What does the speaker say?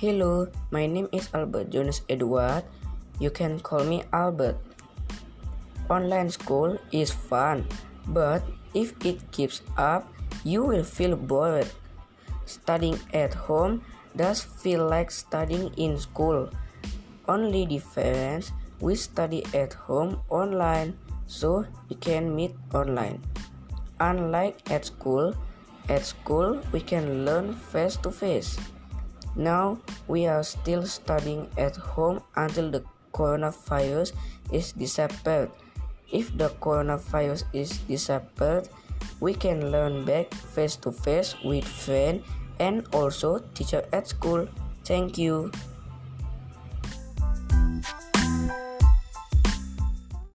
Hello, my name is Albert Jonas Edward. You can call me Albert. Online school is fun, but if it keeps up, you will feel bored. Studying at home does feel like studying in school. Only difference we study at home online, so we can meet online. Unlike at school, at school we can learn face to face. Now we are still studying at home until the coronavirus is disappeared. If the coronavirus is disappeared, we can learn back face to face with friends and also teacher at school. Thank you.